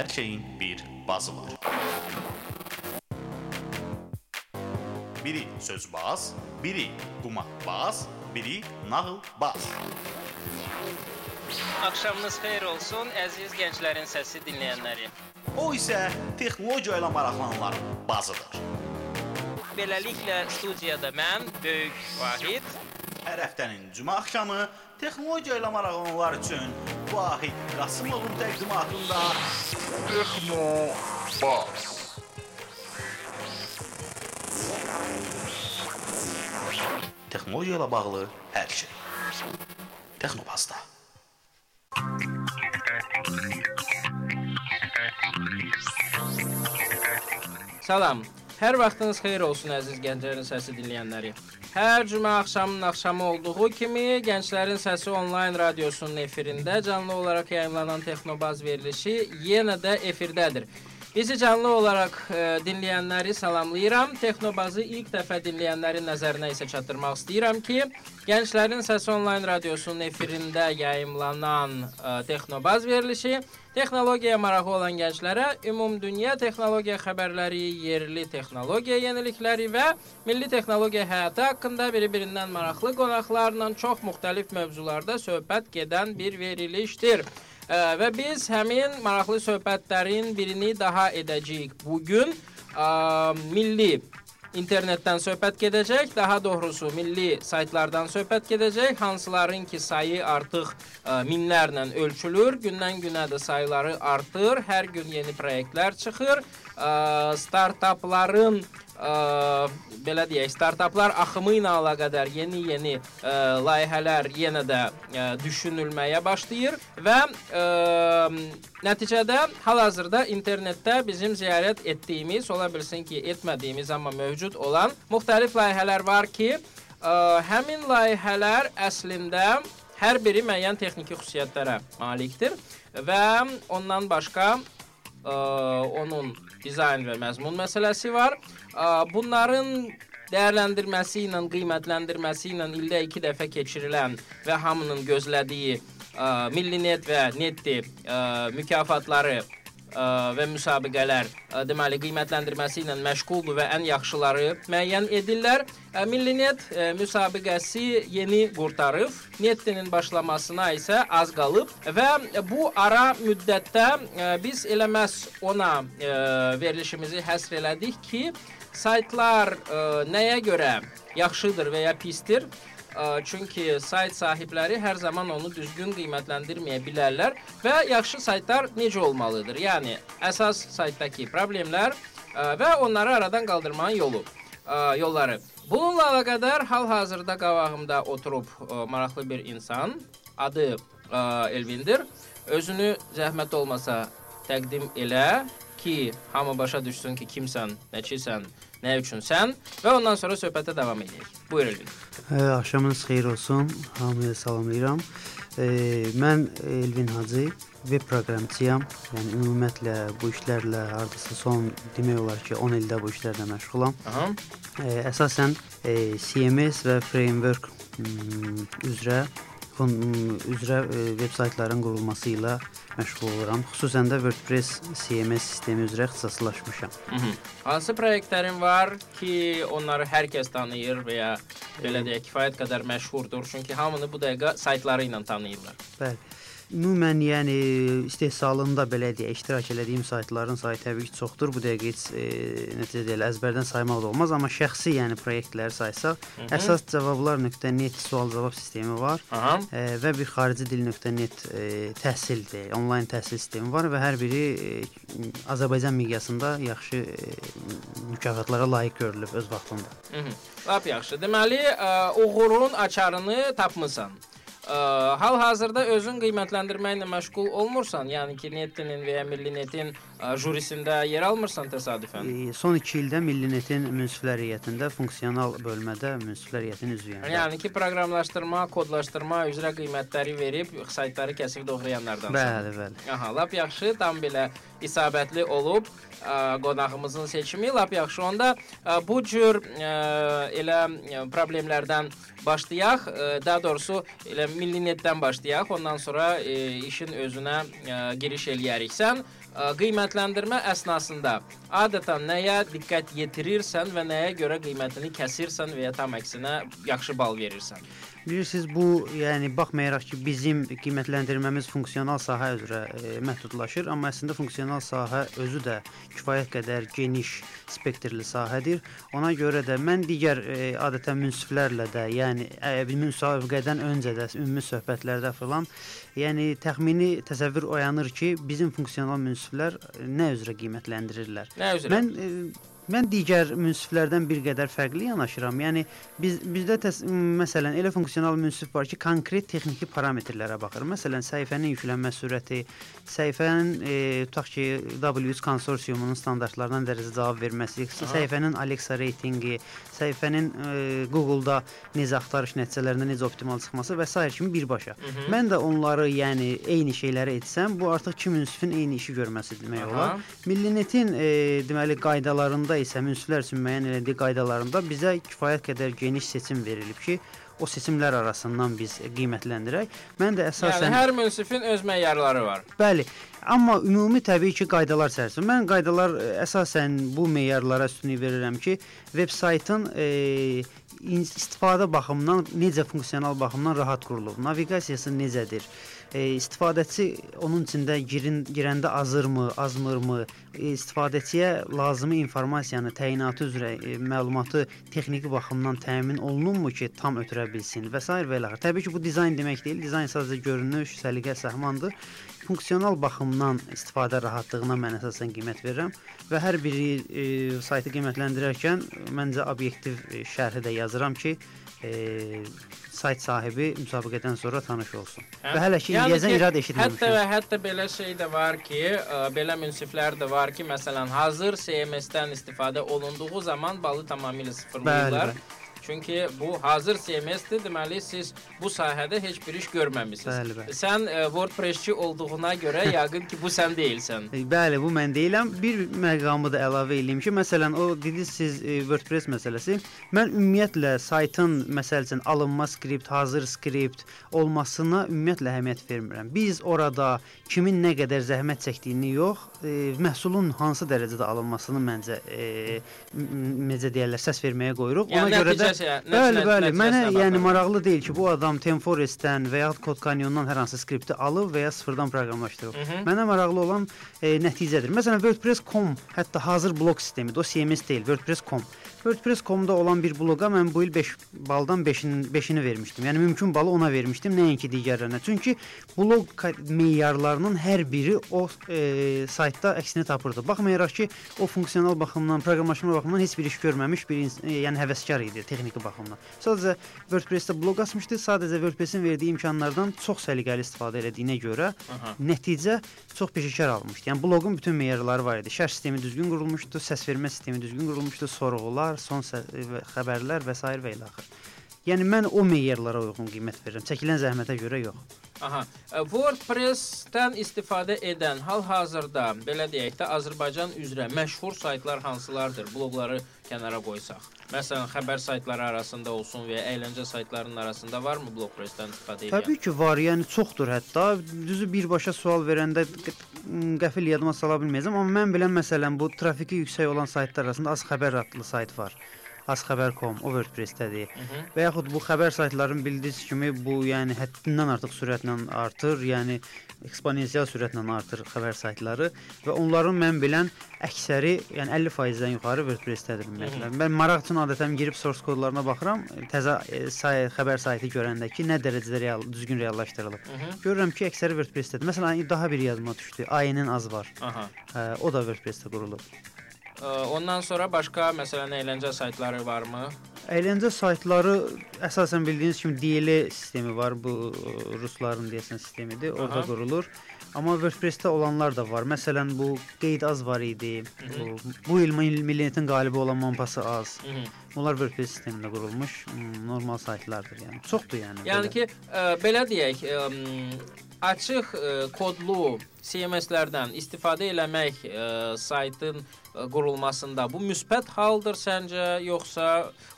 Hər şeyin bir bazı var. Biri sözbaz, biri qumaqbaz, biri nağılbaz. Axşamınız xeyir olsun, əziz gənclərin səsi dinləyənləri. O isə texnologiya ilə maraqlananların bazıdır. Beləliklə studiyada mən, Böyük Vahid, Hər həftənin cümə axşamı texnologiya ilə maraqlananlar üçün Vahid Qasımovun təqdimatında Texnobas. texnologiya ilə bağlı hər şey. Texnobazda. salam. Hər vaxtınız xeyir olsun əziz gənclərin səsi dinləyənləri. Hər cümə axşamının axşamı olduğu kimi Gənclərin Səsi onlayn radiosunun efirində canlı olaraq yayımlanan Texnobaz verilişi yenə də efirdədir. Bizi canlı olaraq e, dinləyənləri salamlayıram. Texnobazı ilk dəfə dinləyənlərin nəzərinə isə çatdırmaq istəyirəm ki, Gənclərin Səsi onlayn radiosunun efirində yayımlanan e, Texnobaz verilişi texnologiyaya marağı olan gənclərə ümumdünya texnologiya xəbərləri, yerli texnologiya yenilikləri və milli texnologiya həyatı haqqında bir-birindən maraqlı qonaqlarla çox müxtəlif mövzularda söhbət gedən bir verilişdir. Və biz həmin maraqlı söhbətlərin birini daha edəcəyik. Bu gün milli internetdən söhbət gedəcək, daha doğrusu milli saytlardan söhbət gedəcək, hansıların ki sayı artıq ə, minlərlə ölçülür, gündən-günə də sayları artır, hər gün yeni layihələr çıxır. Ə, startapların ə, belə deyək, startaplar axımı ilə əlaqədar yeni-yeni layihələr yenə də ə, düşünülməyə başlayır və ə, nəticədə hal-hazırda internetdə bizim ziyarət etdiyimiz, ola bilsin ki, etmədiyimiz amma mövcud olan müxtəlif layihələr var ki, ə, həmin layihələr əslində hər biri müəyyən texniki xüsusiyyətlərə malikdir və ondan başqa ə, onun dizayn və məzmun məsələsi var. Bunların dəyərləndirməsi ilə, qiymətləndirməsi ilə ildə 2 dəfə keçirilən və hamının gözlədiyi Millinet və Netdi ə, mükafatları və müsabiqələr deməli qiymətləndirməsi ilə məşğuldur və ən yaxşıları müəyyən edirlər. Millinet müsabiqəsi yeni qurtarıb, Netdinin başlamasına isə az qalıb və bu ara müddətdə biz elə məhz ona verilişimizi həsr elədik ki, saytlar nəyə görə yaxşıdır və ya pisdir? Çünki sayt sahibləri hər zaman onu düzgün qiymətləndirməyə bilərlər və yaxşı saytlar necə olmalıdır? Yəni əsas saytdakı problemlər və onları aradan qaldırmanın yolu, yolları. Bununla əlaqədar hal-hazırda qabağımda oturub maraqlı bir insan, adı Elvindir. Özünü zəhmət olmasa təqdim elə ki, hamı başa düşsün ki, kimsən, nəçisən, nə üçünsən və ondan sonra söhbətə davam edək. Buyur Elvin. Ə, Axşamınız xeyir olsun. Hamıya salamlayıram. E, mən Elvin Hacı, veb proqramçıyam. Yəni ümumiyyətlə bu işlərlə hardasa son demək olar ki, 10 ildə bu işlərlə məşğulam. Aha. E, əsasən e, CMS və framework üzrə fun, üzrə veb saytların qurulması ilə məşğul oluram. Xüsusən də WordPress CMS sistemi üzrə ixtisaslaşmışam. Mhm. Hansı layihələrin var ki, onları hər kəs tanıyır və ya belə deyək, kifayət qədər məşhurdur, çünki hamını bu dəqiqə saytları ilə tanıyırlar. Bəli. Ümumən, yəni istehsalında belə deyə iştirak elədiyim saytların sayı təbii ki, çoxdur. Bu dəqiqə heç e, necə deyirlər, əzbərdən saymaq da olmaz, amma şəxsi, yəni layihələri saysaq, əsas cavablar.net sual-cavab sistemi var. Aha. E, və bir xarici dil.net e, təhsil deyə, onlayn təhsil sistemi var və hər biri e, Azərbaycan miqyasında yaxşı e, mükafatlara layiq görülüb öz vaxtında. Lap yaxşı. Deməli, ə, uğurun açarını tapmısan. Hal-hazırda özün qiymətləndirməklə məşğul olmursan, yəni ki, Netin və ya Milli Netin ə, jurisində yer almırsan təsadüfən. E, son 2 ildə Millinetin münsiflər heyətində funksional bölmədə münsiflər heyətinin üzvüyəm. Yəni ki, proqramlaşdırma, kodlaşdırma üzrə qiymətləri verib saytları kəsib doğrayanlardansan. Bəli, bəli. Aha, lap yaxşı, tam belə isabətli olub ə, qonağımızın seçimi lap yaxşı. Onda ə, bu cür ə, elə problemlərdən başlayaq. Ə, Daha doğrusu elə millinetdən başlayaq. Ondan sonra ə, işin özünə ə, giriş eləyərik. Sən qiymətləndirmə əsnasında adətən nəyə diqqət yetirirsən və nəyə görə qiymətini kəsirsən və ya tam əksinə yaxşı bal verirsən? Bilirsiniz bu, yəni baxmayaraq ki, bizim qiymətləndirməmiz funksional sahə üzrə e, məhdudlaşır, amma əslində funksional sahə özü də kifayət qədər geniş spektrli sahədir. Ona görə də mən digər e, adətən münsiflərlə də, yəni e, müsabiqədən öncə də ümumi söhbətlərdə filan, yəni təxmini təsəvvür oyanır ki, bizim funksional münsiflər nə üzrə qiymətləndirirlər. Nə üzrə? Mən e, Mən digər münsiflərdən bir qədər fərqli yanaşıram. Yəni biz bizdə təs məsələn elə funksional münsif var ki, konkret texniki parametrlərə baxır. Məsələn, səhifənin yüklənmə sürəti, səhifənin e, tutaq ki, W3 konsorsiumunun standartlarına dərəcə cavab verməsi, Aha. səhifənin Alexa reytinqi, səhifənin e, Google-da necə axtarış nəticələrində necə optimal çıxması və s. kimi birbaşa. Hı -hı. Mən də onları, yəni eyni şeyləri etsəm, bu artıq iki münsifin eyni işi görməsi demək Aha. olar. Millinetin e, deməli qaydalarında isə münsiflər üçün müəyyən etdiyi qaydalarında bizə kifayət qədər geniş seçim verilib ki, o seçimlər arasından biz qiymətləndirək. Mən də əsasən Yəni hər münsifin öz meyarları var. Bəli. Amma ümumi təbii ki, qaydalar çərçivəsində. Mən qaydalar ə, əsasən bu meyarlara üstünlük verirəm ki, veb saytın e, istifadə baxımından necə funksional baxımdan rahat qurulub, naviqasiyası necədir? E, istifadəçi onun içində girin, girəndə azırmı, azmırmı, e, istifadəçiyə lazımi informasiyanı, təyinatı üzrə e, məlumatı texniki baxımdan təmin olunubmu ki, tam ötürə bilsin və s. və ilə. Təbii ki, bu dizayn demək deyil. Dizayn sadəcə görünüş, səliqə, səhmandır funksional baxımdan istifadə rahatlığına mən əsasən qiymət verirəm və hər biri e, saytı qiymətləndirərkən məncə obyektiv e, şərhi də yazıram ki, e, sayt sahibi müsabiqədən sonra tanış olsun. Hə? Və hələ ki Yəni indiyəcən irad Hətta eşitməmişəm. və hətta belə şey də var ki, ə, belə münsiflər də var ki, məsələn, hazır CMS-dən istifadə olunduğu zaman balı tamamilə sıfırlayırlar. Bəli, Çünki bu hazır CMS-dir, deməli siz bu sahədə heç bir iş görməmisiniz. Bəli, bəli. Sən ə, WordPress-çi olduğuna görə yəqin ki, bu sən deyilsən. E, Bəli, bu mən deyiləm. Bir məqamı da əlavə eləyim ki, məsələn, o dediniz siz e, WordPress məsələsi. Mən ümumiyyətlə saytın məsəl üçün alınma skript, hazır skript olmasına ümumiyyətlə əhəmiyyət vermirəm. Biz orada kimin nə qədər zəhmət çəkdiyini yox, e, məhsulun hansı dərəcədə alınmasını məncə e, necə deyirlər, səs verməyə qoyuruq. Yəni Ona görə də nəticə- Bəli, bəli. Mənə yəni maraqlı deyil ki, bu adam TemForest-dən və ya Code Canyon-dan hər hansı skripti alıb və ya sıfırdan proqramlaşdırıb. Mhm. Mənə maraqlı olan e, nəticədir. Məsələn, WordPress.com hətta hazır blok sistemidir. O CMS deyil, WordPress.com. WordPress.com-da olan bir bloqa mən bu il 5 baldan 5-in 5-ini vermişdim. Yəni mümkün balı ona vermişdim, nəinki digərlərinə. Çünki blok ka- meyarlarının hər biri o e, saytda əksini tapırdı. Baxmayaraq ki, o funksional baxımdan, proqramlaşma baxımından heç bir iş görməmiş bir e, yəni həvəskar idi texniki baxımdan. Sadəcə WordPress-də blok açmışdı. Sadəcə WordPress-in verdiyi imkanlardan çox səliqəli istifadə etdiyinə görə Aha. nəticə çox peşəkar alınmışdı. Yəni bloqun bütün meyarları var idi. Şərh sistemi düzgün qurulmuşdu, səs vermə sistemi düzgün qurulmuşdu, sorğular, son xəbərlər və s. və ilə axır. Yəni mən o meyarlara uyğun qiymət verirəm. Çəkilən zəhmətə görə yox. Aha. Ə, WordPress-dən istifadə edən hal-hazırda belə deyək də Azərbaycan üzrə məşhur saytlar hansılardır? Bloqları kənara qoysaq. Məsələn, xəbər saytları arasında olsun və ya əyləncə saytlarının arasında varmı WordPress-dən istifadə edən? Təbii ki, var. Yəni çoxdur hətta. Düzü birbaşa sual verəndə qəfil yadıma sala bilməyəcəm, amma mən bilən məsələn bu trafiki yüksək olan saytlar arasında Az Xəbər adlı sayt var. azxəbər.com WordPress-dədir. Və yaxud bu xəbər saytlarının bildiyiniz kimi bu yəni həddindən artıq sürətlə artır, yəni eksponensial sürətlə artır xəbər saytları və onların mən bilən əksəri, yəni 50%-dən yuxarı WordPress-dədir ümumiyyətlə. Mən maraq üçün adətən girib source kodlarına baxıram, təzə e, say xəbər saytı görəndə ki, nə dərəcədə real düzgün reallaşdırılıb. Mhm. Görürəm ki, əksəri WordPress-dədir. Məsələn, daha bir yadıma düşdü. AY-nin az var. Aha. Hə, o da WordPress-də qurulub. Ondan sonra başqa məsələn əyləncə saytları varmı? Əyləncə saytları əsasən bildiyiniz kimi DL sistemi var. Bu ə, rusların deyəsən sistemidir. Orada Aha. qurulur. Amma WordPress-də olanlar da var. Məsələn, bu qeyd az var idi. Bu, bu il mil- milliyyətin qalibi olan Mampası az. Mhm. Onlar WordPress sistemində qurulmuş hmm, normal saytlardır yəni. Çoxdur yəni. Yəni belə. ki, ə, belə deyək, ə, açıq ə, kodlu CMS-lərdən istifadə eləmək ə, saytın ə, qurulmasında bu müsbət haldır səncə, yoxsa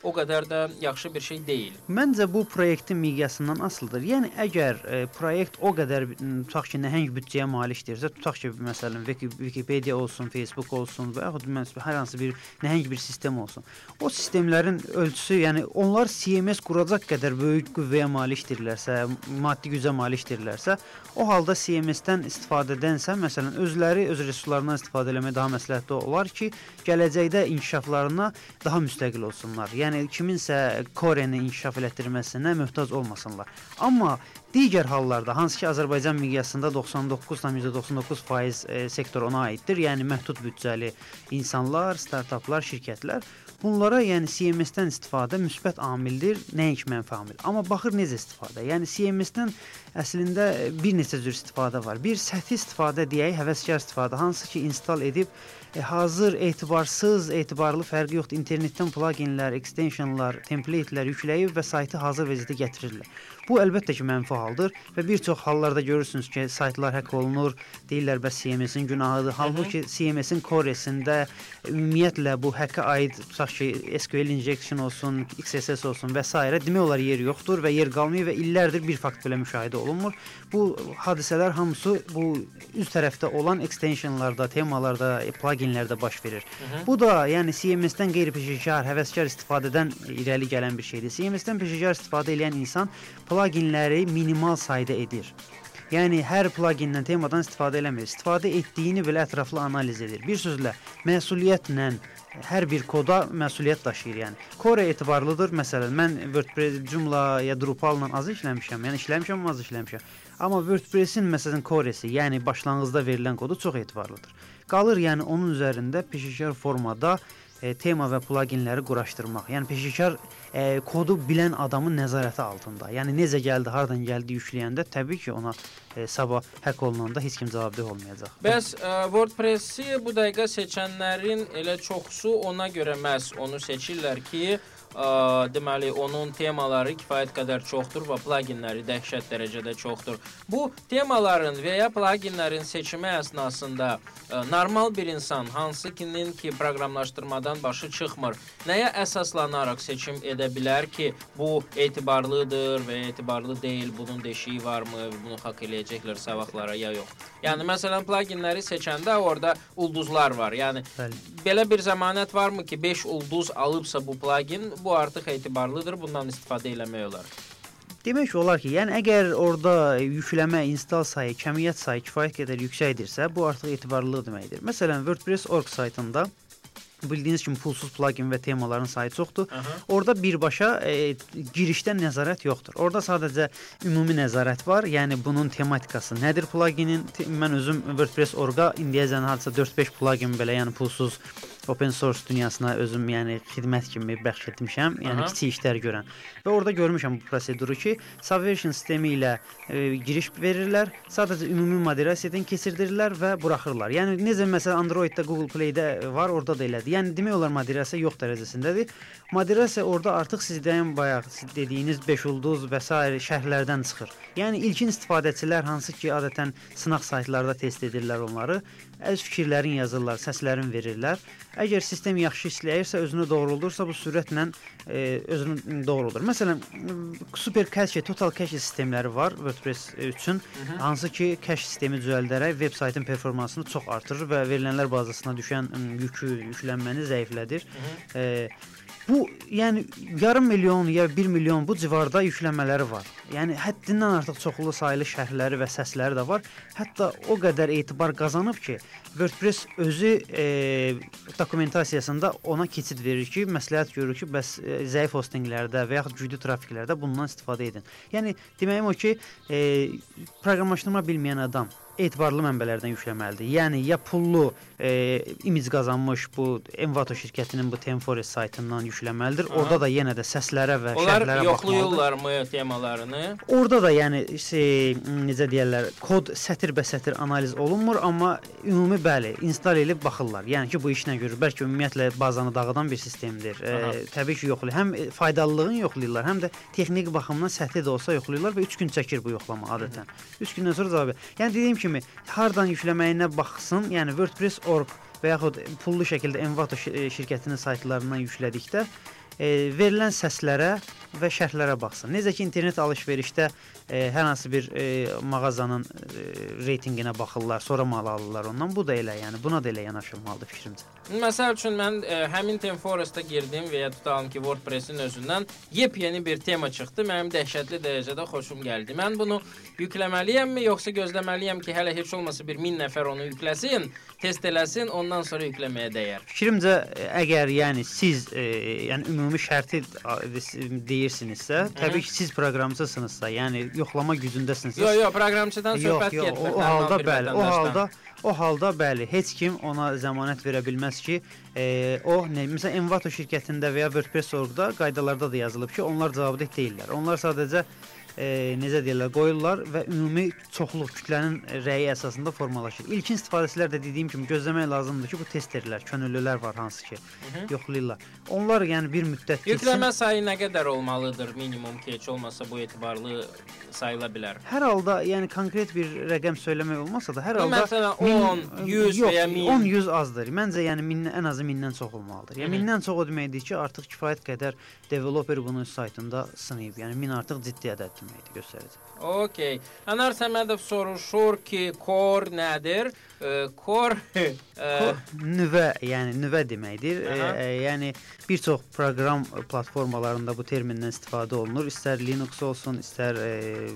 o qədər də yaxşı bir şey deyil? Məncə bu proyektin miqyasından asılıdır. Yəni əgər e, proyekt o qədər tutaq ki, nəhəng büdcəyə malikdirsə, tutaq ki, məsələn, Wiki- Wikipedia olsun, Facebook olsun və yaxud məsələn hər hansı bir nəhəng bir sistem olsun. O sistemlərin ölçüsü, yəni onlar CMS quracaq qədər böyük qüvvəyə malikdirlərsə, maddi gücə malikdirlərsə, o halda CMS-dən istifadədənsə, məsələn, özləri öz resurslarından istifadə etmək daha məsləhətli olar ki, gələcəkdə inkişaflarına daha müstəqil olsunlar. Yəni kiminsə Koreni inkişaf elətdirməsinə möhtac olmasınlar. Amma digər hallarda hansı ki Azərbaycan miqyasında 99,99% e, sektor ona aiddir. Yəni məhdud büdcəli insanlar, startaplar, şirkətlər Bunlara yəni CMS-dən istifadə müsbət amildir, nəinki mənfi amil. Amma baxır necə istifadə. Yəni CMS-dən əslində bir neçə cür istifadə var. Bir səthi istifadə deyək, həvəskar istifadə, hansı ki install edib e, hazır etibarsız, etibarlı fərqi yoxdur. İnternetdən pluginlər, extensionlar, template-lər yükləyib və saytı hazır vəziyyətə gətirirlər. Bu əlbəttə ki mənfi haldır və bir çox hallarda görürsünüz ki, saytlar həkk olunur, deyirlər bəs CMS-in günahıdır. Halbuki CMS-in koresində ümumiyyətlə bu həkkə aid tutaq ki, SQL injection olsun, XSS olsun və s. demək olar yer yoxdur və yer qalmayıb və illərdir bir fakt belə müşahidə olunmur. Bu hadisələr hamısı bu üz tərəfdə olan extensionlarda, temalarda, pluginlərdə baş verir. Bu da yəni CMS-dən qeyri-peşəkar, həvəskar istifadədən irəli gələn bir şeydir. CMS-dən peşəkar istifadə edən insan pluginləri minimal sayda edir. Yəni hər plugindən temadan istifadə eləmir. İstifadə etdiyini belə ətraflı analiz edir. Bir sözlə, məsuliyyətlə hər bir koda məsuliyyət daşıyır, yəni. Core etibarlıdır. Məsələn, mən WordPress, Joomla ya Drupal-la az işləmişəm, yəni işləmişəm, amma az işləmişəm. Amma WordPress-in məsələn core-si, yəni başlanğıcda verilən kodu çox etibarlıdır. Qalır yəni onun üzərində peşəkar formada e, tema və pluginləri quraşdırmaq. Yəni peşəkar e, kodu bilən adamın nəzarəti altında. Yəni necə gəldi, hardan gəldi yükləyəndə təbii ki, ona e, sabah həkk olunanda heç kim cavabdeh olmayacaq. Bəs ə, WordPress-i bu dəqiqə seçənlərin elə çoxsu ona görə məhz onu seçirlər ki, ə, deməli onun temaları kifayət qədər çoxdur və pluginləri dəhşət dərəcədə çoxdur. Bu temaların və ya pluginlərin seçimi əsnasında ə, normal bir insan hansıkinin ki proqramlaşdırmadan başı çıxmır, nəyə əsaslanaraq seçim edə bilər ki, bu etibarlıdır və etibarlı deyil, bunun deşiyi varmı, bunu haqq eləyəcəklər savaqlara ya yox. Yəni məsələn pluginləri seçəndə orada ulduzlar var. Yəni Bəli. belə bir zəmanət varmı ki, 5 ulduz alıbsa bu plugin, bu artıq etibarlıdır, bundan istifadə eləmək olar. Demək olar ki, yəni əgər orada yükləmə, install sayı, kəmiyyət sayı kifayət qədər yüksəkdirsə, bu artıq etibarlılıq deməkdir. Məsələn, WordPress.org saytında bildiyiniz kimi pulsuz plugin və temaların sayı çoxdur. Aha. Orada birbaşa e, girişdən nəzarət yoxdur. Orada sadəcə ümumi nəzarət var. Yəni bunun tematikası nədir pluginin? Mən özüm WordPress.org-a indiyəcən hardasa 4-5 plugin belə, yəni pulsuz open source dünyasına özüm yəni xidmət kimi bəxş etmişəm. Yəni Aha. kiçik işlər görən. Və orada görmüşəm bu proseduru ki, Subversion sistemi ilə e, giriş verirlər, sadəcə ümumi moderasiyadan keçirdirlər və buraxırlar. Yəni necə məsələn Android-də, Google Play-də var, orada da elədir. Yəni demək olar moderasiya yox dərəcəsindədir. Moderasiya orada artıq sizdən bayaq siz dediyiniz 5 ulduz və s. şərhlərdən çıxır. Yəni ilkin istifadəçilər hansı ki, adətən sınaq saytlarda test edirlər onları, öz fikirlərini yazırlar, səslərini verirlər. Əgər sistem yaxşı işləyirsə, özünü doğruldursa bu sürətlə e, özünü doğruldur. Məsələn, super cache, total cache sistemləri var WordPress üçün, hansı ki, cache sistemi düzəldərək veb saytın performansını çox artırır və verilənlər bazasına düşən yükü, yüklənməni zəiflədir. E, Bu yəni yarım milyon ya 1 milyon bu civarda yükləmələri var. Yəni həddindən artıq çoxlu saylı şərhləri və səsləri də var. Hətta o qədər etibar qazanıb ki, WordPress özü e, dokumentasiyasında ona keçid verir ki, məsləhət görür ki, bəs e, zəif hostinqlərdə və yaxud güclü trafiklərdə bundan istifadə edin. Yəni deməyim o ki, e, proqramlaşdırma bilməyən adam etibarlı mənbələrdən yükləməlidir. Yəni ya pullu e, imic qazanmış bu Envato şirkətinin bu Temforest saytından yükləməlidir. Aha. Orada da yenə də səslərə və Onlar şərhlərə yoxlayırlarmı temalarını? Orada da yəni şey, necə deyirlər, kod sətir-bəsətir analiz olunmur, amma ümumi bəli, install edib baxırlar. Yəni ki, bu işlə görür. Bəlkə ümumiyyətlə bazanı dağıdan bir sistemdir. Aha. E, təbii ki, yoxlayır. Həm e, faydalılığını yoxlayırlar, həm də texniki baxımdan səthi də olsa yoxlayırlar və 3 gün çəkir bu yoxlama adətən. 3 gündən sonra cavab. Yəni dediyim kimi hardan yükləməyinə baxsın. Yəni WordPress.org və yaxud pullu şəkildə Envato şirkətinin saytlarından yüklədikdə e, verilən səslərə və şərhlərə baxsın. Necə ki internet alış-verişdə e, hər hansı bir e, mağazanın e, reytinqinə baxırlar, sonra mal alırlar ondan. Bu da elə, yəni buna da elə yanaşılmalıdır fikrimcə. Məsəl üçün mən ə, həmin TeamForest-a girdim və ya tutalım ki, WordPress-in özündən yepyeni bir tema çıxdı. Mənim dəhşətli dərəcədə xoşum gəldi. Mən bunu yükləməliyəmmi, yoxsa gözləməliyəm ki, hələ heç olmasa bir 1000 nəfər onu yükləsin, test eləsin, ondan sonra yükləməyə dəyər. Fikrimcə əgər yəni siz e, yəni ümumi şərti deyirsinizsə, təbii ki, siz proqramçısınızsa, yəni yoxlama gücündəsinizsə. Yox, yox, proqramçıdan söhbət yox, getmir. O, halda bəli, o halda O halda bəli, heç kim ona zəmanət verə bilməz ki, e, o nə məsələn Envato şirkətində və ya WordPress.org-da qaydalarda da yazılıb ki, onlar cavabdeh deyillər. Onlar sadəcə e, necə deyirlər, qoyurlar və ümumi çoxluq kütlənin rəyi əsasında formalaşır. İlkin istifadəçilər də dediyim kimi gözləmək lazımdır ki, bu testerlər, könüllülər var hansı ki, Hı -hı. yoxlayırlar. Onlar yəni bir müddət Yükləmə keçsin, sayı nə qədər olmalıdır minimum ki, heç olmasa bu etibarlı sayıla bilər? Hər halda, yəni konkret bir rəqəm söyləmək olmasa da, hər halda məsələn 10, 100 yox, və ya 1000 10, 100 azdır. Məncə yəni 1000 ən azı 1000-dən çox olmalıdır. Yəni 1000-dən çox o deməkdir ki, artıq kifayət qədər developer bunu saytında sınayıb. Yəni 1000 artıq ciddi ədəddir deməkdir, göstərəcək. Okey. Anar Səmədov soruşur ki, core nədir? E, core e, nüvə, yəni nüvə deməkdir. E, e, yəni bir çox proqram platformalarında bu termindən istifadə olunur. İstər Linux olsun, istər e,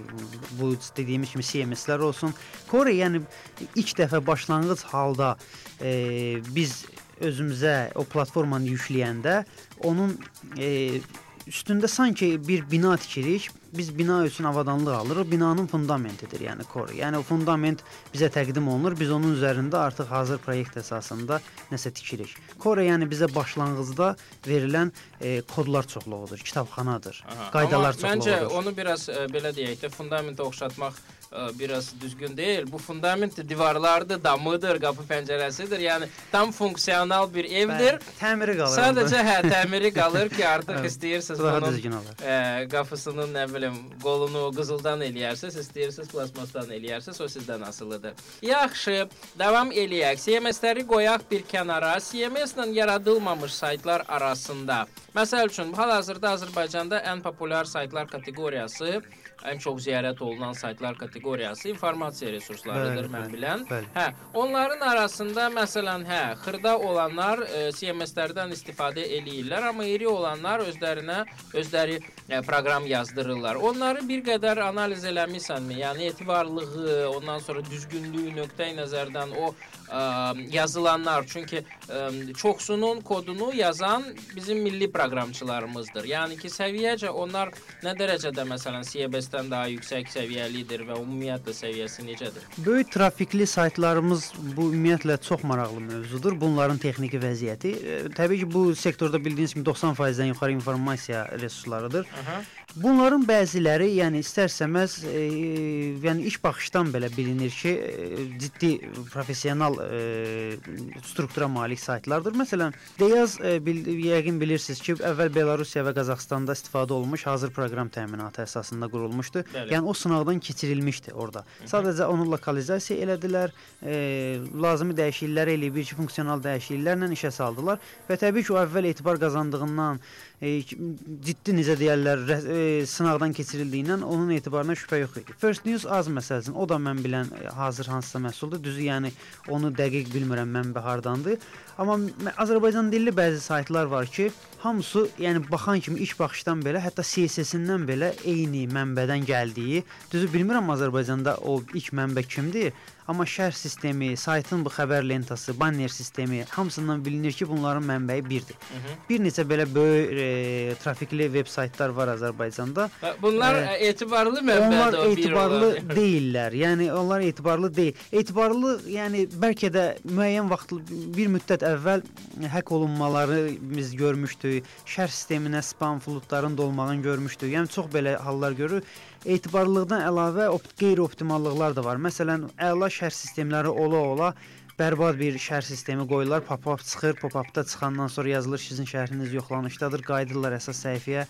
bu dediyimiz kimi CMS-lər olsun. Core yəni ilk dəfə başlanğıc halda e, biz özümüzə o platformanı yükləyəndə onun e, üstündə sanki bir bina tikirik. Biz bina üçün avadanlıq alırıq. Binanın fundamentidir, yəni core. Yəni o fundament bizə təqdim olunur. Biz onun üzərində artıq hazır proyekt əsasında nəsə tikirik. Core yəni bizə başlanğıcda verilən e, kodlar çoxluğudur, kitabxanadır, Aha, qaydalar çoxluğudur. Məncə onu biraz e, belə deyək də fundamentə oxşatmaq biraz düzgün deyil. Bu fundament divarlardır, damıdır, qapı pəncərəsidir. Yəni tam funksional bir evdir. Bəli, təmiri qalır. Sadəcə hə, təmiri qalır ki, artıq istəyirsiniz bunun ə, qapısının nə bilim qolunu qızıldan eləyərsiniz, istəyirsiniz plasmasdan eləyərsiniz, o sizdən asılıdır. Yaxşı, davam eləyək. CMS-ləri qoyaq bir kənara. CMS-lə yaradılmamış saytlar arasında. Məsəl üçün, hal-hazırda Azərbaycanda ən populyar saytlar kateqoriyası ən çox ziyarət olunan saytlar kateqoriyası informasiya resurslarıdır bəli, mən bilən. Bəli. Hə, onların arasında məsələn, hə, xırda olanlar e, CMS-lərdən istifadə eləyirlər, amma iri olanlar özlərinə özləri e, proqram yazdırırlar. Onları bir qədər analiz eləmisənmi? Yəni etibarlığı, ondan sonra düzgünlüyü nöqteyi nəzərdən o ə, yazılanlar çünki ə, çoxsunun kodunu yazan bizim milli proqramçılarımızdır. Yəni ki, səviyyəcə onlar nə dərəcədə məsələn CBS-dən daha yüksək səviyyəlidir və ümumiyyətlə səviyyəsi necədir? Böyük trafikli saytlarımız bu ümumiyyətlə çox maraqlı mövzudur. Bunların texniki vəziyyəti. Təbii ki, bu sektorda bildiyiniz kimi 90%-dən yuxarı informasiya resurslarıdır. Aha. Bunların bəziləri, yəni istərsəməz, e, yəni ilk baxışdan belə bilinir ki, e, ciddi professional e, struktura malik saytlardır. Məsələn, Deyaz e, bil, yəqin bilirsiniz ki, əvvəl Belarusiya və Qazaxstanda istifadə olunmuş hazır proqram təminatı əsasında qurulmuşdu. Bəli. Yəni o sınaqdan keçirilmişdi orada. Hı -hı. Sadəcə onu lokalizasiya elədilər, e, lazımi dəyişikliklər eləyib, bir funksional dəyişikliklərlə işə saldılar və təbii ki, o əvvəl etibar qazandığından e, ciddi necə deyirlər, e, sınaqdan keçirildiyindən onun etibarına şübhə yox idi. First News az məsələsinin, o da mən bilən e, hazır hansısa məhsuldur. Düzü, yəni onu dəqiq bilmirəm mənbə hardandır. Amma Azərbaycan dilli bəzi saytlar var ki, hamısı, yəni baxan kimi ilk baxışdan belə, hətta CSS-indən belə eyni mənbədən gəldiyi. Düzü bilmirəm Azərbaycanda o ilk mənbə kimdir. Amma şərh sistemi, saytın bu xəbər lentası, banner sistemi hamısından bilinir ki, bunların mənbəyi birdir. Hı -hı. Bir neçə belə böyük e, trafikli veb saytlar var Azərbaycanda. Bunlar e, etibarlı mənbədir. Onlar etibarlı deyillər. Yəni onlar etibarlı deyil. Etibarlı, yəni bəlkə də müəyyən vaxt bir müddət əvvəl hək olunmaları biz görmüşdük. Şərh sisteminə spam flutların dolmağını görmüşdük. Yəni çox belə hallar görürük etibarlılıqdan əlavə opt qeyri-optimallıqlar da var. Məsələn, əla şərh sistemləri ola-ola bərbad bir şərh sistemi qoyurlar. Pop-up çıxır, pop-upda çıxandan sonra yazılır sizin şərhiniz yoxlanışdadır. Qayıdırlar əsas səhifəyə.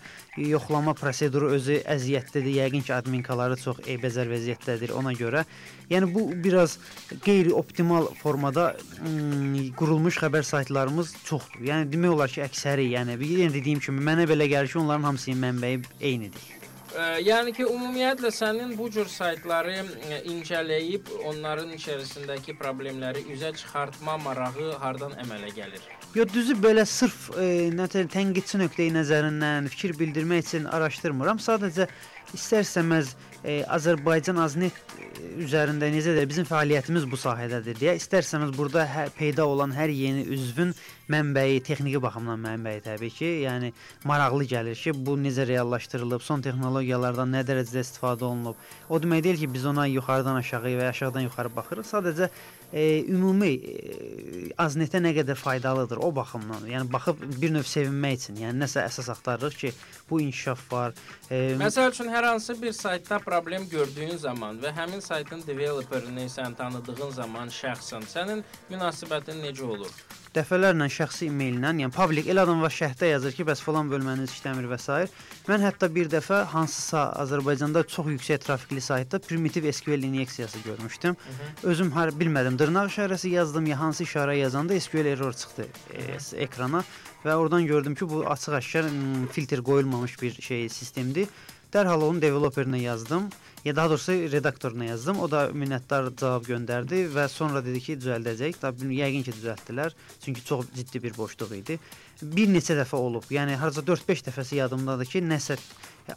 Yoxlama proseduru özü əziyyətlidir. Yəqin ki, adminkaları çox eybəcər vəziyyətdədir ona görə. Yəni bu biraz qeyri-optimal formada ım, qurulmuş xəbər saytlarımız çoxdur. Yəni demək olar ki, əksəri, yəni yenə dediyim kimi mənə belə gəlir ki, onların hamısının mənbəyi eynidir. Yəni ki, ümumiyyətlə sənin bu cür saytları ə, incələyib onların içərisindəki problemləri üzə çıxartma marağı hardan əmələ gəlir? Yo düzü belə sırf e, nətər tənqidçi nöqteyi nəzərindən fikir bildirmək üçün araşdırmıram. Sadəcə istər-istəməz e, Azərbaycan Aznet e, üzərində necə də bizim fəaliyyətimiz bu sahədədir deyə istər-istəməz burada hər, peyda olan hər yeni üzvün mənbəyi, texniki baxımdan mənbəyi təbii ki, yəni maraqlı gəlir ki, bu necə reallaşdırılıb, son texnologiyalardan nə dərəcədə istifadə olunub. O demək deyil ki, biz ona yuxarıdan aşağı və aşağıdan yuxarı baxırıq. Sadəcə e, ümumi e, Aznetə nə qədər faydalıdır o baxımdan. Yəni baxıb bir növ sevinmək üçün, yəni nəsə əsas axtarırıq ki, bu inkişaf var. E, Məsəl üçün hər hansı bir saytda problem gördüyün zaman və həmin saytın developerini sən tanıdığın zaman şəxsən sənin münasibətin necə olur? Dəfələrlə şəxsi e-maillə, yəni public el adam var şərhdə yazır ki, bəs falan bölməniz işləmir və s. Mən hətta bir dəfə hansısa Azərbaycanda çox yüksək trafikli saytda primitiv SQL inyeksiyası görmüşdüm. Hı -hı. Özüm har bilmədim, dırnaq işarəsi yazdım, ya hansı işarə yazanda SQL error çıxdı e, ekrana və oradan gördüm ki, bu açıq-aşkar filtr qoyulmamış bir şey sistemdir. Dərhal onun developerinə yazdım. Ya daha doğrusu redaktoruna yazdım. O da minnətdar cavab göndərdi və sonra dedi ki, düzəldəcək. Tabii yəqin ki, düzəltdilər. Çünki çox ciddi bir boşluq idi. Bir neçə dəfə olub. Yəni harca 4-5 dəfəsi yadımdadır ki, nəsə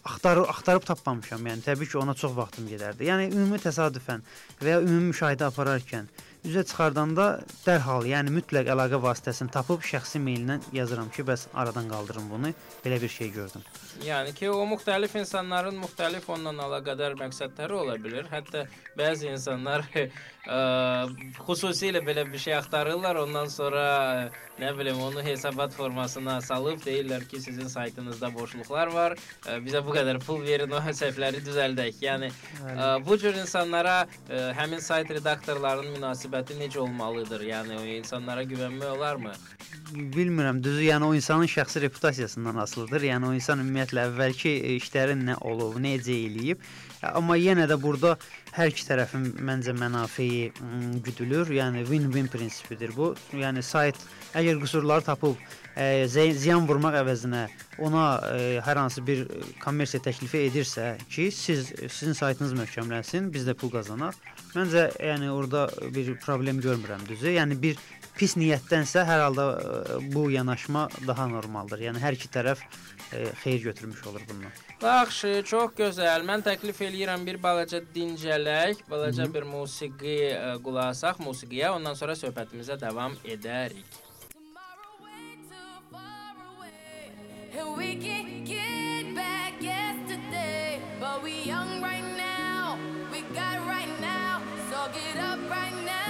axtarıb axtarıb tapmamışam. Yəni təbii ki, ona çox vaxtım gedərdi. Yəni ümumi təsadüfən və ya ümumi müşahidə apararkən üzə çıxardanda dərhal, yəni mütləq əlaqə vasitəsini tapıb şəxsi meylindən yazıram ki, bəs aradan qaldırın bunu. Belə bir şey gördüm. Yəni ki, o müxtəlif insanların müxtəlif onunla əlaqədar məqsədləri ola bilər. Hətta bəzi insanlar ə, xüsusilə belə bir şey axtarırlar, ondan sonra nə bilim onu hesabat formasına salıb deyirlər ki, sizin saytınızda boşluqlar var, ə, bizə bu qədər pul verin, o səhvləri düzəldək. Yəni ə, bu cür insanlara ə, həmin sayt redaktorlarının münasibəti necə olmalıdır? Yəni o insanlara güvənmək olarmı? Bilmirəm, düzü, yəni o insanın şəxsi reputasiyasından asılıdır. Yəni o insan ümumiyyətlə əvvəlki işlərin nə olub, necə eləyib. Amma yenə də burada hər iki tərəfin məncə mənafeyi güdülür. Yəni win-win prinsipidir bu. Yəni sayt əgər qüsurları tapıb ə, ziyan vurmaq əvəzinə ona ə, hər hansı bir kommersiya təklifi edirsə ki, siz sizin saytınız möhkəmlənsin, biz də pul qazanaq. Məncə yəni orada bir problem görmürəm düzü. Yəni bir pis niyyətdənsə hər halda ə, bu yanaşma daha normaldır. Yəni hər iki tərəf ə, xeyir götürmüş olur bundan. Yaxşı, çox gözəl. Mən təklif eləyirəm bir balaca dincələk, balaca Hı -hı. bir musiqi ə, qulaq asaq musiqiyə, ondan sonra söhbətimizə davam edərik. And we can get back yesterday, but we young right now. We got right now, so get up right now.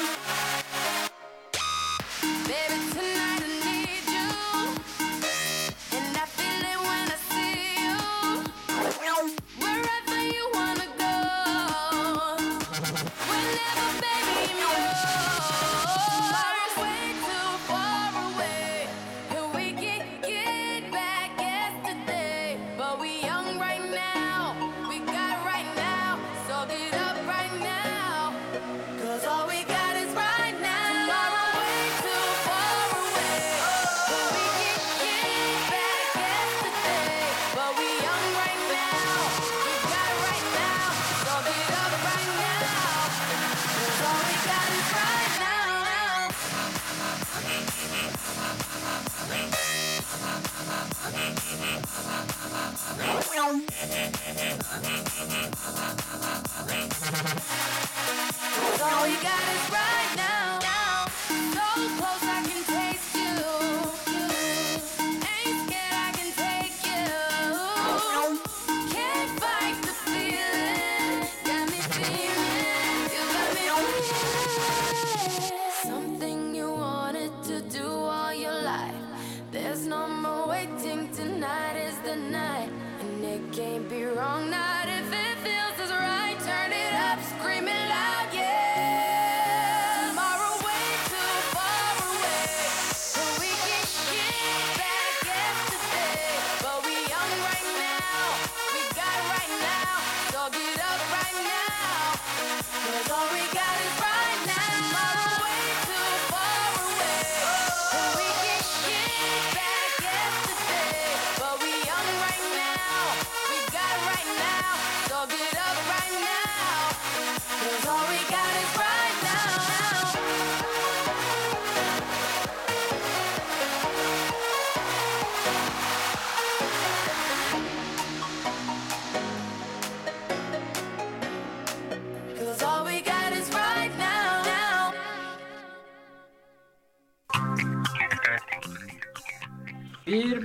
Thank you.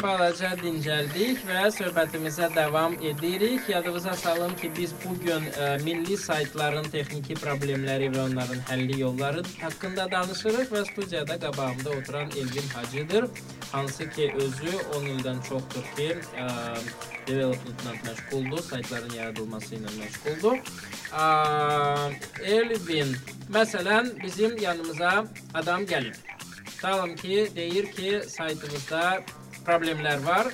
Balaca dincəldik və söhbətimizə davam edirik. Yadınıza salın ki, biz bu gün ə, milli saytların texniki problemləri və onların həlli yolları haqqında danışırıq və studiyada qabağımda oturan Elvin Hacıdır, hansı ki özü 10 ildən çoxdur ki, ə, developmentla məşğuldur, saytların yaradılması ilə məşğuldur. Ə, Elvin, məsələn, bizim yanımıza adam gəlib. Tutalım ki, deyir ki, saytımızda problemlər var.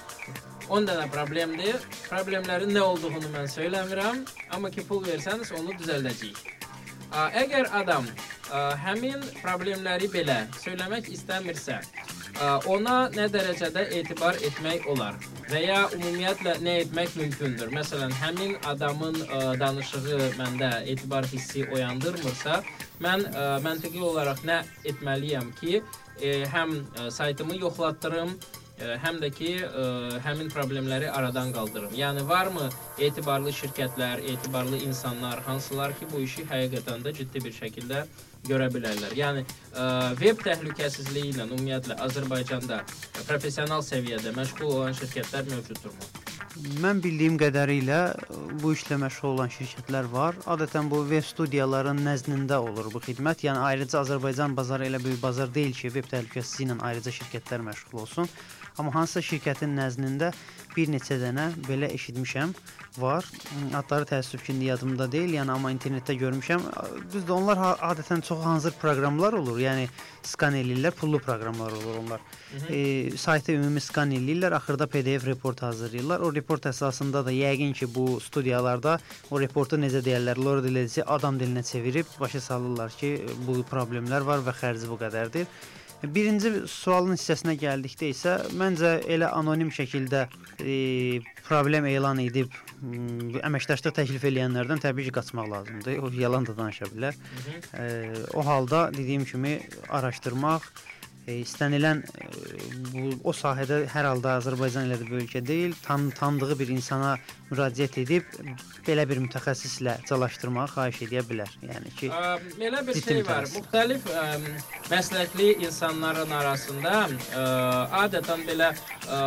10 dənə problemdir. Problemlərin nə olduğunu mən söyləmirəm, amma ki pul versəniz onu düzəldəcəyik. Əgər adam a, həmin problemləri belə söyləmək istəmirsə, a, ona nə dərəcədə etibar etmək olar və ya ümumiyyətlə nə etmək mümkündür? Məsələn, həmin adamın a, danışığı məndə etibar hissi oyandırmırsa, mən ə, məntiqi olaraq nə etməliyəm ki, ə, həm ə, saytımı yoxlatdırım, ə, həm də ki, ə, həmin problemləri aradan qaldırım. Yəni varmı etibarlı şirkətlər, etibarlı insanlar, hansılar ki, bu işi həqiqətən də ciddi bir şəkildə görə bilərlər. Yəni ə, veb təhlükəsizliyi ilə ümumiyyətlə Azərbaycanda professional səviyyədə məşğul olan şirkətlər mövcuddurmu? Mən bildiyim qədərilə bu işlə məşğul olan şirkətlər var. Adətən bu veb studiyaların nəzdində olur bu xidmət. Yəni ayrıca Azərbaycan bazarı elə böyük bazar deyil ki, veb təhlükəsizliyi ilə ayrıca şirkətlər məşğul olsun. Amma hansısa şirkətin nəzdində bir neçə dənə belə eşitmişəm var. Adları təəssüf ki, yadımda deyil, yəni amma internetdə görmüşəm. Düzdür, onlar adətən çox hazır proqramlar olur. Yəni skan eləyirlər, pullu proqramlar olur onlar. E, saytı ümumi skan eləyirlər, axırda PDF report hazırlayırlar. O report əsasında da yəqin ki, bu studiyalarda o reportu necə deyirlər, lord diləcə adam dilinə çevirib başa salırlar ki, bu problemlər var və xərci bu qədərdir. Birinci sualın hissəsinə gəldikdə isə məncə elə anonim şəkildə e, problem elan edib m, əməkdaşlıq təklif edənlərdən təbii ki, qaçmaq lazımdır. O yalan da danışa bilər. E, o halda dediyim kimi araşdırmaq istənilən e, bu o sahədə hər halda Azərbaycan elə də bir ölkə deyil, tan tanıdığı bir insana müraciət edib belə bir mütəxəssislə çalışdırmağı xahiş edə bilər. Yəni ki, Ə, Belə bir şey var. Müxtəlif ə, məsləkli insanların arasında ə, adətən belə ə,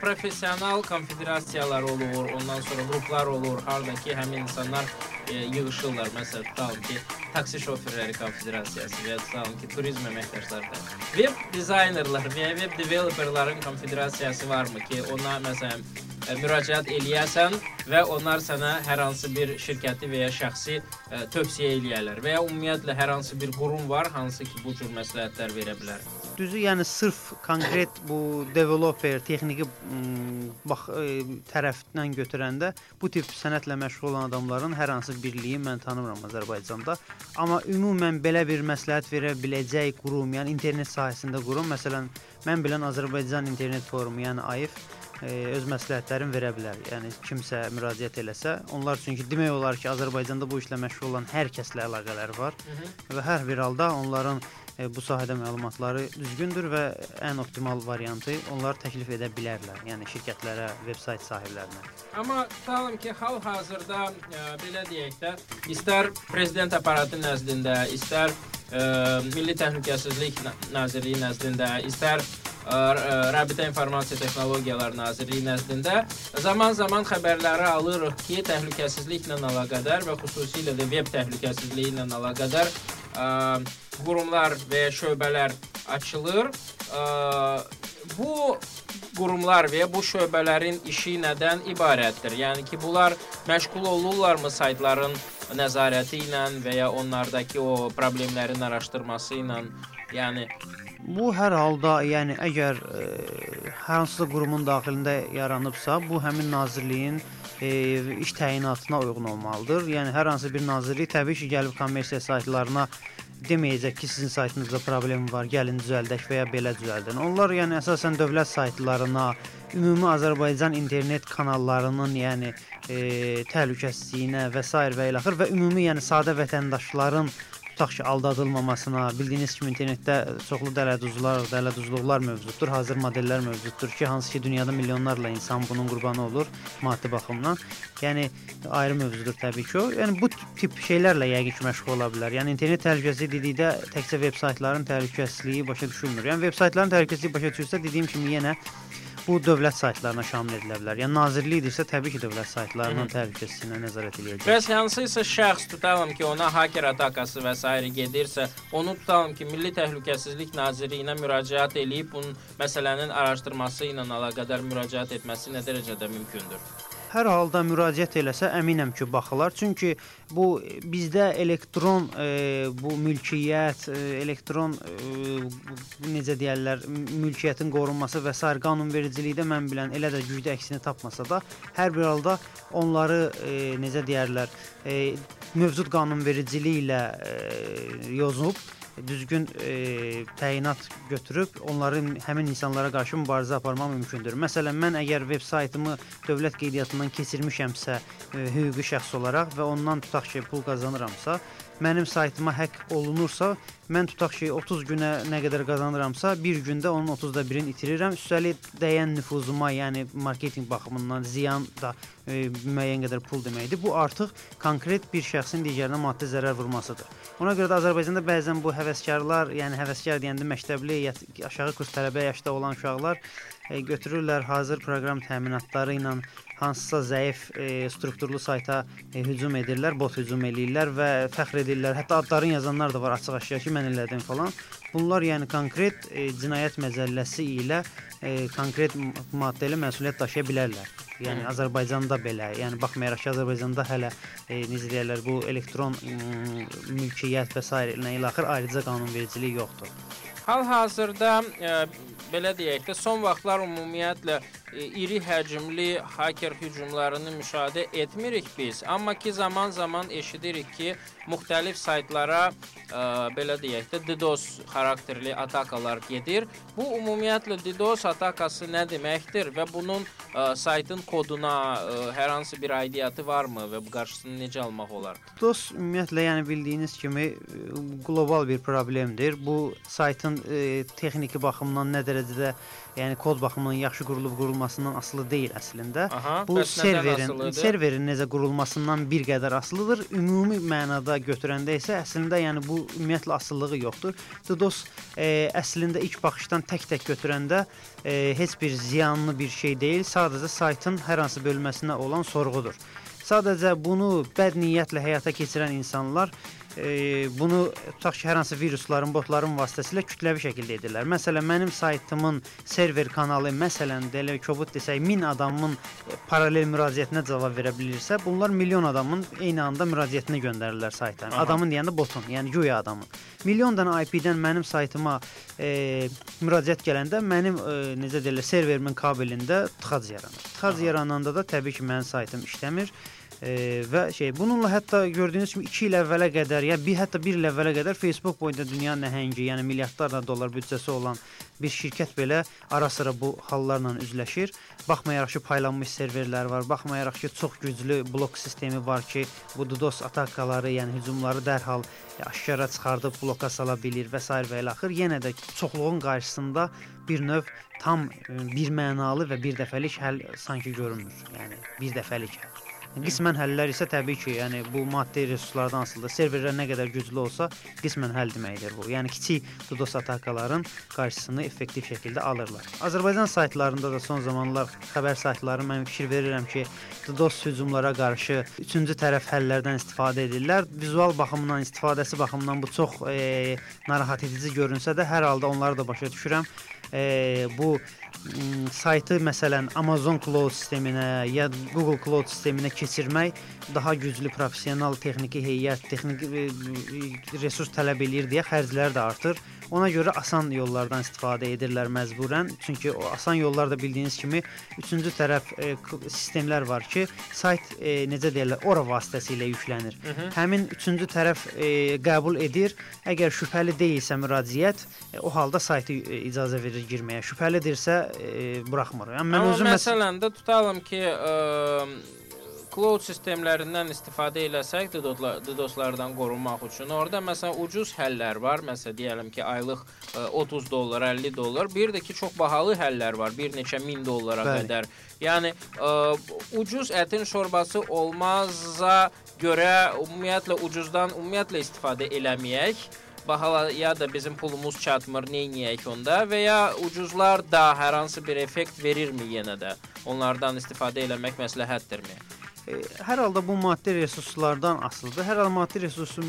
professional konfederasiyalar olur, ondan sonra qruplar olur, harda ki, həmin insanlar ə, yığılırlar. Məsələn, tutalım ki, taksi şoferləri konfederasiyası və ya tutalım ki, turizm əməkdaşları. Web dizaynerlar və ya web developerların konfederasiyası varmı ki, ona məsələn ə, müraciət eləyəsən və onlar sənə hər hansı bir şirkəti və ya şəxsi ə, tövsiyə eləyərlər və ya ümumiyyətlə hər hansı bir qurum var, hansı ki, bu cür məsləhətlər verə bilər. düzü yəni sırf konkret bu developer, texniki bax e, tərəfindən götürəndə bu tip sənətlə məşğul olan adamların hər hansı birliyi mən tanımıram Azərbaycanda. Amma ümumən belə bir məsləhət verə biləcək qurum, yəni internet sahəsində qurum, məsələn, mən bilən Azərbaycan İnternet Forumu, yəni AIF e, öz məsləhətlərini verə bilər. Yəni kimsə müraciət eləsə, onlar üçün ki, demək olar ki, Azərbaycanda bu işlə məşğul olan hər kəslə əlaqələri var və hər bir halda onların e, bu sahədə məlumatları düzgündür və ən optimal variantı onlar təklif edə bilərlər. Yəni şirkətlərə, veb-sayt sahiblərinə. Amma tutalım ki, hal-hazırda ə, belə deyək də, istər prezident aparatı nəzdində, istər ə, Milli Təhlükəsizlik Na- Nazirliyi nəzdində, istər Rabitə İnformasiya Texnologiyaları Nazirliyi nəzdində zaman-zaman xəbərləri alırıq ki, təhlükəsizliklə əlaqədar və xüsusilə də veb təhlükəsizliyi ilə əlaqədar ə, qurumlar və şöbələr açılır. Ə, bu qurumlar və bu şöbələrin işi nədən ibarətdir? Yəni ki, bunlar məşğul olurlarmı saytların nəzarəti ilə və ya onlardakı o problemlərin araşdırması ilə? Yəni Bu hər halda, yəni əgər e, hər hansısa qurumun daxilində yaranıbsa, bu həmin nazirliyin e, iş təyinatına uyğun olmalıdır. Yəni hər hansı bir nazirlik təbii ki, gəlib kommersiya saytlarına deməyəcək ki, sizin saytınızda problem var, gəlin düzəldək və ya belə düzəldin. Onlar yəni əsasən dövlət saytlarına, ümumi Azərbaycan internet kanallarının, yəni e, təhlükəsizliyinə və s. və ilaxır və ümumi yəni sadə vətəndaşların tutaq ki, aldadılmamasına, bildiyiniz kimi internetdə çoxlu dələduzlar, dələduzluqlar mövcuddur, hazır modellər mövcuddur ki, hansı ki, dünyada milyonlarla insan bunun qurbanı olur maddi baxımdan. Yəni ayrı mövzudur təbii ki o. Yəni bu tip şeylərlə yəqin ki, məşğul ola bilər. Yəni internet təhlükəsizliyi dedikdə təkcə veb saytların təhlükəsizliyi başa düşülmür. Yəni veb saytların təhlükəsizliyi başa düşülsə, dediyim kimi yenə bu dövlət saytlarına şamil edilə bilər. Yəni nazirlikdirsə təbii ki, dövlət saytlarının təhlükəsizliyinə nəzarət eləyəcək. Bəs hansısa şəxs tutalım ki, ona hacker atakası və s. gedirsə, onu tutalım ki, Milli Təhlükəsizlik Nazirliyinə müraciət eləyib bunun məsələnin araşdırması ilə əlaqədar müraciət etməsi nə dərəcədə mümkündür? Hər halda müraciət eləsə əminəm ki, baxılar. Çünki bu bizdə elektron e, bu mülkiyyət, e, elektron e, necə deyirlər, mülkiyyətin qorunması və sair qanunvericilikdə mən bilən elə də güclü əksini tapmasa da, hər bir halda onları e, necə deyirlər, e, mövcud qanunvericilik ilə e, yozub düzgün e, təyinat götürüb onların həmin insanlara qarşı mübarizə aparmaq mümkündür. Məsələn, mən əgər veb saytımı dövlət qeydiyyatından keçirmişəmsə, e, hüquqi şəxs olaraq və ondan tutaq ki, pul qazanıramsa, mənim saytıma həkk olunursa, mən tutaq ki, 30 günə nə qədər qazanıramsa, bir gündə onun 30da birini itirirəm. Üstəlik dəyən nüfuzuma, yəni marketinq baxımından ziyan da e, müəyyən qədər pul deməkdir. Bu artıq konkret bir şəxsin digərinə maddi zərər vurmasıdır. Ona görə də Azərbaycanda bəzən bu həvəskarlar, yəni həvəskar deyəndə məktəbli, aşağı kurs tələbə yaşda olan uşaqlar e, götürürlər hazır proqram təminatları ilə hansısa zəif e, strukturlu sayta e, hücum edirlər, bot hücum eləyirlər və fəxr edirlər. Hətta adlarını yazanlar da var açıq-aşkar ki, mən elədim falan. Bunlar yəni konkret e, cinayət məcəlləsi ilə e, konkret m- maddə ilə məsuliyyət daşıya bilərlər. Yəni Azərbaycanda belə, yəni baxmayaraq ki, Azərbaycanda hələ e, necə deyirlər, bu elektron m, mülkiyyət və s. ilə ilaxır ayrıca qanunvericiliyi yoxdur. Hal-hazırda e, belə deyək də son vaxtlar ümumiyyətlə e, iri həcmli hacker hücumlarını müşahidə etmirik biz, amma ki zaman-zaman eşidirik ki, müxtəlif saytlara ə, belə deyək də DDoS xarakterli atakalar gedir. Bu ümumiyyətlə DDoS atakası nə deməkdir və bunun ə, saytın koduna ə, hər hansı bir aidiyyəti varmı və bu qarşısını necə almaq olar? DOS ümumiyyətlə yəni bildiyiniz kimi e, qlobal bir problemdir. Bu saytın e, texniki baxımdan nə dərəcədə, yəni kod baxımından yaxşı qurulub qurulmasından asılı deyil əslində. Aha, Bu serverin serverin necə qurulmasından bir qədər asılıdır. Ümumi mənada götürəndə isə əslində yəni bu ümumiyyətlə asılılığı yoxdur. DDoS e, əslində ilk baxışdan tək-tək götürəndə e, heç bir ziyanlı bir şey deyil. Sadəcə saytın hər hansı bölməsinə olan sorğudur. Sadəcə bunu bəd niyyətlə həyata keçirən insanlar e, bunu tutaq ki, hər hansı virusların, botların vasitəsilə kütləvi şəkildə edirlər. Məsələn, mənim saytımın server kanalı məsələn də elə kobud desək 1000 adamın e, paralel müraciətinə cavab verə bilirsə, bunlar milyon adamın eyni anda müraciətini göndərirlər sayta. Aha. Adamın deyəndə botun, yəni güya adamın. Milyon dənə IP-dən mənim saytıma e, müraciət gələndə mənim e, necə deyirlər, serverimin kabelində tıxac yaranır. Tıxac Aha. yarananda da təbii ki, mənim saytım işləmir E, və şey bununla hətta gördüyünüz kimi 2 il əvvələ qədər, ya bir hətta 1 il əvvələ qədər Facebook boyunda dünyanın nəhəngi, yəni milyardlarla dollar büdcəsi olan bir şirkət belə ara-sıra bu hallarla üzləşir. Baxmayaraq ki, paylanmış serverlər var, baxmayaraq ki, çox güclü blok sistemi var ki, bu DDoS atakaları, yəni hücumları dərhal aşkara çıxardıb bloka sala bilir və s. və ilə axır. Yenə də çoxluğun qarşısında bir növ tam e, bir mənalı və bir dəfəlik həll sanki görünmür. Yəni bir dəfəlik həll. Qismən həllər isə təbii ki, yəni bu maddi resurslardan asılıdır. Serverlər nə qədər güclü olsa, qismən həll deməkdir bu. Yəni kiçik DDoS atakaların qarşısını effektiv şəkildə alırlar. Azərbaycan saytlarında da son zamanlar xəbər saytları mən fikir verirəm ki, DDoS hücumlara qarşı üçüncü tərəf həllərdən istifadə edirlər. Vizual baxımdan, istifadəsi baxımından bu çox e, narahat edici görünsə də, hər halda onları da başa düşürəm. E, bu saytı məsələn Amazon Cloud sisteminə ya Google Cloud sisteminə keçirmək daha güclü professional texniki heyət, texniki e, e, resurs tələb eləyir deyə xərclər də artır. Ona görə asan yollardan istifadə edirlər məcburən. Çünki o asan yollar da bildiyiniz kimi üçüncü tərəf e, sistemlər var ki, sayt e, necə deyirlər, ora vasitəsilə yüklənir. Hı -hı. Həmin üçüncü tərəf e, qəbul edir. Əgər şübhəli deyilsə müraciət, e, o halda saytı e, icazə verir girməyə. Şübhəlidirsə e, buraxmır. Yəni mən Amma özüm məs- məsələn də tutalım ki, ə, cloud sistemlərindən istifadə eləsək DDoS-lar- DDoS-lardan qorunmaq üçün orada məsələn ucuz həllər var. Məsələn deyəlim ki, aylıq ə, 30 dollar, 50 dollar. Bir də ki, çox bahalı həllər var, bir neçə min dollara Bəli. qədər. Yəni ə, ucuz ətin şorbası olmaza görə ümumiyyətlə ucuzdan ümumiyyətlə istifadə eləməyək. Bahalıya da bizim pulumuz çatmır, neyniyək onda və ya ucuzlar da hər hansı bir effekt verirmi yenə də? Onlardan istifadə eləmək məsləhətdirmi? E, Hər halda bu maddi resurslardan asılıdır. Hər halda maddi resursu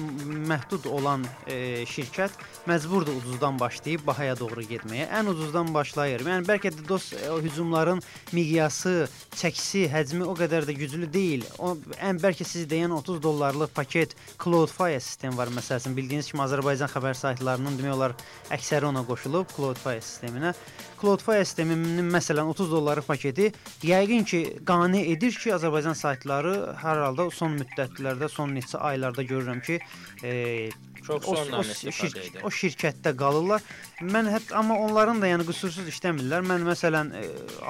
məhdud olan e, şirkət məcburdur ucuzdan başlayıb bahaya doğru getməyə. Ən ucuzdan başlayır. Yəni bəlkə də DOS e, hücumların miqyası, çəkisi, həcmi o qədər də güclü deyil. O ən bəlkə siz deyən 30 dollarlıq paket Cloudflare sistemi var məsələn. Bildiyiniz kimi Azərbaycan xəbər saytlarının demək olar əksəri ona qoşulub Cloudflare sisteminə. Cloudflare sisteminin məsələn 30 dollarlıq paketi yəqin ki, qane edir ki, Azərbaycan saytları hər halda son müddətlərdə, son neçə aylarda görürəm ki, e, Çox o, o, şir o şirkətdə qalırlar. Mən hətta amma onların da yəni qüsursuz işləmirlər. Mən məsələn e,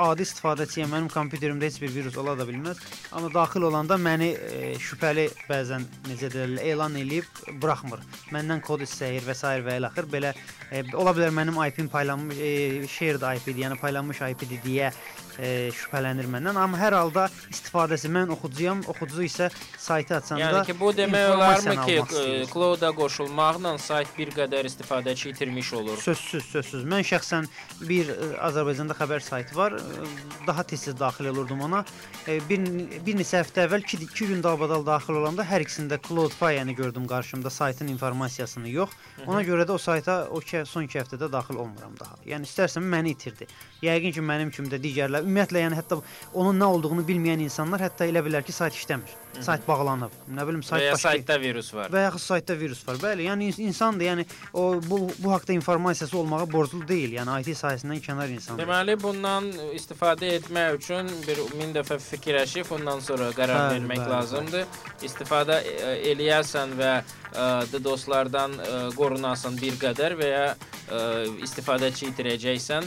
adi istifadəçiyəm. Mənim kompüterimdə heç bir virus ola da bilməz. Amma daxil olanda məni e, şübhəli bəzən necə deyirlər, elan eləyib buraxmır. Məndən kod istəyir və s. və ilə axır belə e, ola bilər mənim IP-m paylanmış, e, shared IP-dir, yəni paylanmış IP-dir deyə e, şübhələnir məndən. Amma hər halda istifadəsi mən oxucuyam, oxucu isə saytı açanda Yəni ki, bu demək olarmı ki, ə, cloud-a qoşulmaqla sayt bir qədər istifadəçi itirmiş olur. Sözsüz, sözsüz. Mən şəxsən bir ə, Azərbaycanda xəbər saytı var. ə, Daha tez-tez daxil olurdum ona. E, Bir bir neçə həftə əvvəl 2 2 gün dalbadal daxil olanda hər ikisində Cloudflare-ni gördüm qarşımda, saytın informasiyaını yox. Ona görə də o sayta o ki son 2 həftədə daxil olmuram daha. Yəni istərsən məni itirdi. Yəqin ki, mənim kimi də digərlər, ümumiyyətlə yəni hətta onun nə olduğunu bilməyən insanlar hətta elə bilər ki, sayt işləmir. Sayt bağlanıb. Nə bilim, Və sayt ya başqa saytda virus var. və yaxud saytda virus var. Bəli, yəni ins- insandır, yəni o bu bu haqqda informasiyası olmağa borclu deyil. Yəni IT sahəsindən kənar insandır. Deməli bundan istifadə etmək üçün bir min dəfə fikirləşib ondan sonra qərar Bəli, vermək bəli, lazımdır. İstifadə e, eləyəsən və ə, DDoS-lardan ə, qorunasan bir qədər və ya ə, istifadəçi itirəcəksən.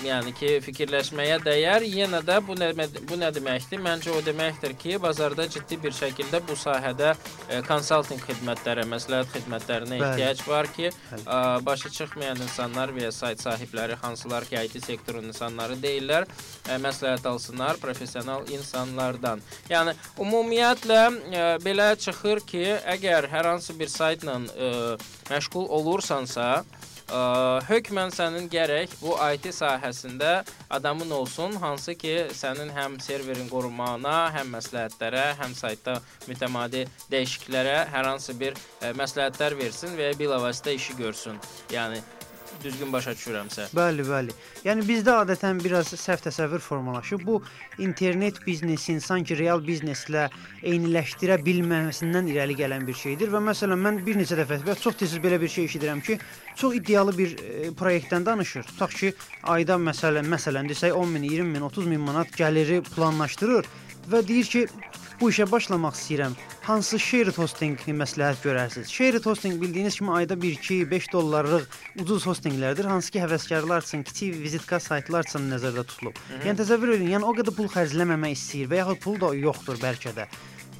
Yəni ki, fikirləşməyə dəyər. Yenə də bu nə bu nə deməkdir? Məncə o deməkdir ki, bazarda ciddi bir şəkildə bu sahədə e, konsaltinq xidmətlərə, məsləhət xidmətlərinə Bəli. ehtiyac var ki, ə, başı çıxmayan insanlar və ya sayt sahibləri hansılar ki, IT sektorunun insanları deyillər, ə, məsləhət alsınlar professional insanlardan. Yəni ümumiyyətlə ə, belə çıxır ki, əgər hər hansı bir saytla ə, məşğul olursansa, Ə, hökmən sənin gərək bu IT sahəsində adamın olsun, hansı ki, sənin həm serverin qorunmağına, həm məsləhətlərə, həm saytda mütəmadi dəyişikliklərə hər hansı bir ə, məsləhətlər versin və bilavasitə işi görsün. Yəni düzgün başa düşürəmsə. Bəli, bəli. Yəni bizdə adətən biraz səhv təsəvvür formalaşıb. Bu internet biznesin sanki real bizneslə eyniləşdirə bilməməsindən irəli gələn bir şeydir və məsələn mən bir neçə dəfə və çox tez belə bir şey eşidirəm ki, çox iddialı bir e, layihədən danışır. Tutaq ki, ayda məsələn, məsələn desək 10 min, 20 min, 30 min manat gəliri planlaşdırır və deyir ki, bu işə başlamaq istəyirəm. Hansı shared hosting məsləhət görərsiniz? Shared hosting bildiyiniz kimi ayda 1-2, 5 dollarlıq ucuz hostinqlərdir, hansı ki, həvəskarlar üçün kiçik vizitka saytlar üçün nəzərdə tutulub. Yəni təsəvvür edin, yəni o qədər pul xərcləməmək istəyir və yaxud pul da yoxdur bəlkə də.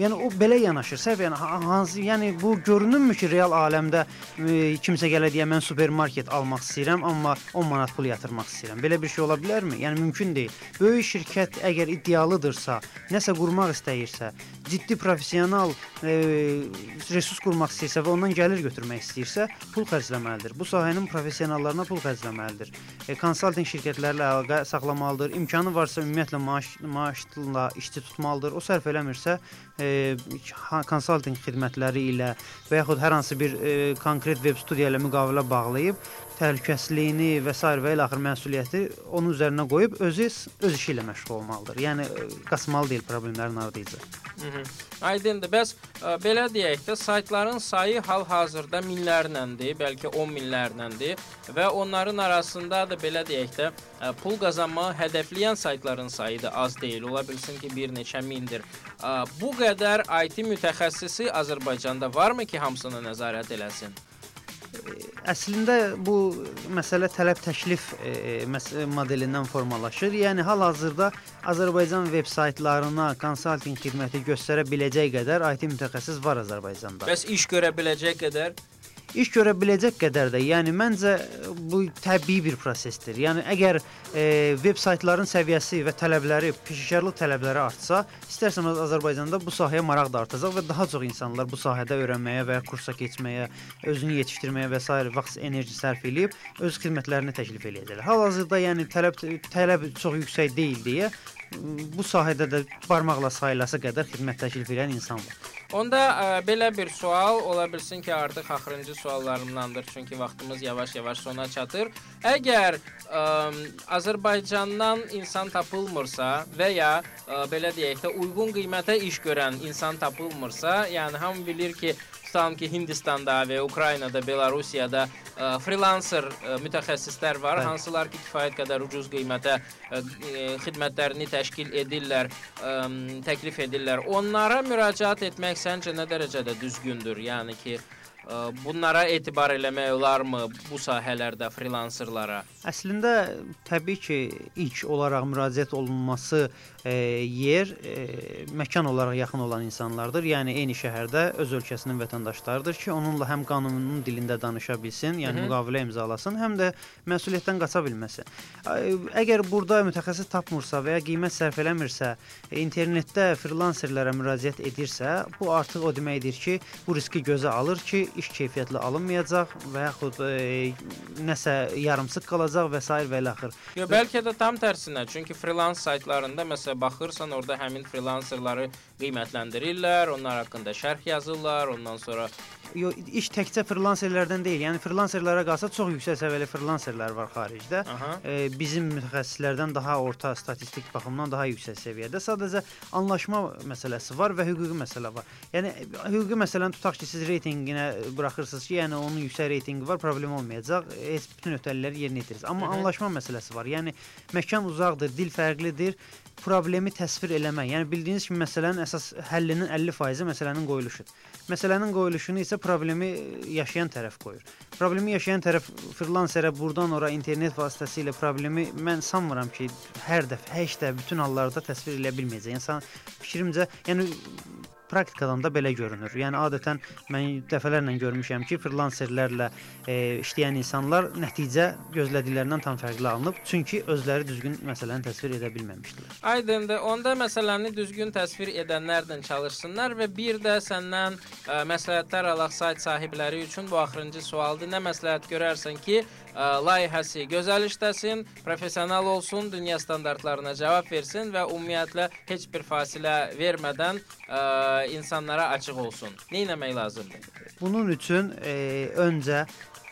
Yəni o belə yanaşır. Səhv yəni ha- hansı yəni bu görünürmü ki, real aləmdə e, kimsə gələ deyə mən supermarket almaq istəyirəm, amma 10 manat pul yatırmaq istəyirəm. Belə bir şey ola bilərmi? Yəni mümkün deyil. Böyük şirkət əgər iddialıdırsa, nəsə qurmaq istəyirsə, ciddi professional e, resurs qurmaq istəyirsə və ondan gəlir götürmək istəyirsə, pul xərcləməlidir. Bu sahənin professionallarına pul xərcləməlidir. E, konsaltinq şirkətlərlə əlaqə saxlamalıdır. İmkanı varsa ümumiyyətlə maaş maaşla işçi tutmalıdır. O sərf eləmirsə, konsaltinq xidmətləri ilə və yaxud hər hansı bir e, konkret veb studiya ilə müqavilə bağlayıb təhlükəsizliyini və s. və ilə axır məsuliyyəti onun üzərinə qoyub özü öz işi ilə məşğul olmalıdır. Yəni e, qaçmalı deyil problemlərin ardınca. Mhm. Aydındır. Bəs ə, belə deyək də, saytların sayı hal-hazırda minlərləndir, bəlkə 10 minlərləndir və onların arasında da belə deyək də, ə, pul qazanmağı hədəfləyən saytların sayı da az deyil. Ola bilsin ki, bir neçə mindir. Ə, Bu qədər IT mütəxəssisi Azərbaycanda varmı ki, hamısını nəzarət eləsin? Əslində bu məsələ tələb təklif e, modelindən formalaşır. Yəni hal-hazırda Azərbaycan veb saytlarına konsaltinq xidməti göstərə biləcək qədər IT mütəxəssis var Azərbaycanda. Bəs iş görə biləcək qədər İş görə biləcək qədər də, yəni məncə bu təbii bir prosesdir. Yəni əgər e, veb saytların səviyyəsi və tələbləri, peşəkarlıq tələbləri artsa, istərsəniz Azərbaycanda bu sahəyə maraq da artacaq və daha çox insanlar bu sahədə öyrənməyə və ya kursa keçməyə, özünü yetişdirməyə və s. vaxt enerji sərf eləyib öz xidmətlərini təklif eləyəcəklər. Hal-hazırda yəni tələb tələb çox yüksək deyil deyə bu sahədə də barmaqla sayılası qədər xidmət təklif edən insan var. Onda ə, belə bir sual ola bilsin ki, artıq axırıncı suallarımdandır, çünki vaxtımız yavaş-yavaş sona çatır. Əgər ə, Azərbaycandan insan tapılmırsa və ya ə, belə deyək də uyğun qiymətə iş görən insan tapılmırsa, yəni hamı bilir ki, tutalım ki, Hindistanda və Ukraynada, Belarusiyada ə, freelancer ə, mütəxəssislər var, Bəli. hansılar ki, kifayət qədər ucuz qiymətə ə, ə, xidmətlərini təşkil edirlər, ə, təklif edirlər. Onlara müraciət etmək səncə nə dərəcədə düzgündür? Yəni ki, bunlara etibar eləmək olarmı bu sahələrdə freelancerlara? Əslində təbii ki, ilk olaraq müraciət olunması e, yer e, məkan olaraq yaxın olan insanlardır. Yəni eyni şəhərdə öz ölkəsinin vətəndaşlarıdır ki, onunla həm qanunun dilində danışa bilsin, yəni Mhm. müqavilə imzalasın, həm də məsuliyyətdən qaça bilməsin. Əgər burada mütəxəssis tapmırsa və ya qiymət sərf eləmirsə, internetdə freelancerlərə müraciət edirsə, bu artıq o deməkdir ki, bu riski gözə alır ki, iş keyfiyyətli alınmayacaq və yaxud e, nəsə yarımsıq qalacaq və s. və ilə axır. Yo, bəlkə də tam tərsinə. Çünki freelance saytlarında məsələn baxırsan, orada həmin freelancerları qiymətləndirirlər, onlar haqqında şərh yazırlar, ondan sonra Yo, iş təkcə freelancerlərdən deyil. Yəni freelancerlərə qalsa çox yüksək səviyyəli freelancerlər var xaricdə. aha. E, bizim mütəxəssislərdən daha orta statistik baxımdan daha yüksək səviyyədə. Sadəcə anlaşma məsələsi var və hüquqi məsələ var. Yəni hüquqi məsələni tutaq ki, siz reytinqinə buraxırsınız ki, yəni onun yüksək reytinqi var, problem olmayacaq. Heç bütün öhdəlikləri yerinə yetirirsiniz. Amma Hı -hı. anlaşma məsələsi var. Yəni məkan uzaqdır, dil fərqlidir. Problemi təsvir eləmək. Yəni bildiyiniz kimi məsələnin əsas həllinin 50% məsələnin qoyuluşudur. Məsələnin qoyuluşunu isə problemi yaşayan tərəf qoyur. Problemi yaşayan tərəf freelancerə burdan ora internet vasitəsilə problemi mən sanmıram ki, hər dəfə, heç də bütün hallarda təsvir edə bilməyəcək. Yəni fikrimcə, yəni praktikadan da belə görünür. Yəni adətən mən dəfələrlə görmüşəm ki, freelancerlərlə e, işləyən insanlar nəticə gözlədiklərindən tam fərqli alınıb, çünki özləri düzgün məsələni təsvir edə bilməmişdilər. Aydındır. Onda məsələni düzgün təsvir edənlərlə çalışsınlar və bir də səndən ə, məsləhətlər alaq sayt sahibləri üçün bu axırıncı sualdır. Nə məsləhət görərsən ki, layihəsi gözəl işləsin, professional olsun, dünya standartlarına cavab versin və ümumiyyətlə heç bir fasilə vermədən ə, insanlara açıq olsun. Nə etmək lazımdır? Bunun üçün e, öncə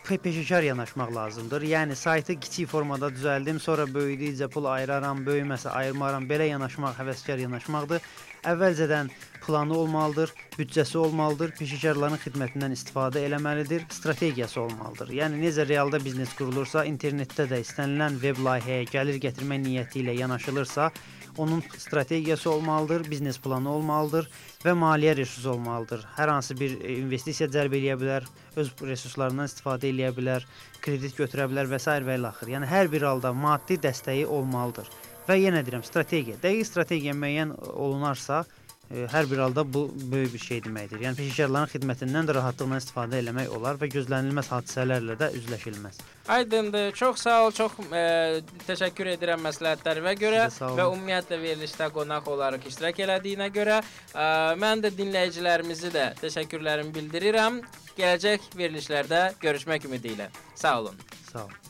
pe- peşəkar yanaşmaq lazımdır. Yəni saytı kiçik formada düzəldim, sonra böyüdükcə pul ayıraram, böyüməsə ayırmaram. Belə yanaşmaq həvəskar yanaşmaqdır. əvvəlcədən planı olmalıdır, büdcəsi olmalıdır, peşəkarların xidmətindən istifadə eləməlidir, strategiyası olmalıdır. Yəni necə realda biznes qurulursa, internetdə də istənilən veb layihəyə gəlir gətirmə niyyəti ilə yanaşılırsa, onun strategiyası olmalıdır, biznes planı olmalıdır və maliyyə resursu olmalıdır. Hər hansı bir e, investisiya cəlb eləyə bilər, öz resurslarından istifadə eləyə bilər, kredit götürə bilər və s. və ilə axır. Yəni hər bir halda maddi dəstəyi olmalıdır. Və yenə deyirəm, strategiya. Dəqiq strategiya müəyyən olunarsa, e, hər bir halda bu böyük bir şey deməkdir. Yəni peşəkarların xidmətindən də rahatlıqla istifadə eləmək olar və gözlənilməz hadisələrlə də üzləşilməz. Aydındır. Çox sağ ol. Çox e, təşəkkür edirəm məsləhətlərinə görə və ümumiyyətlə verilişdə qonaq olaraq iştirak elədiyinə görə. E, mən də dinləyicilərimizi də təşəkkürlərimi bildirirəm. Gələcək verilişlərdə görüşmək ümidi ilə. Sağ olun. Sağ olun.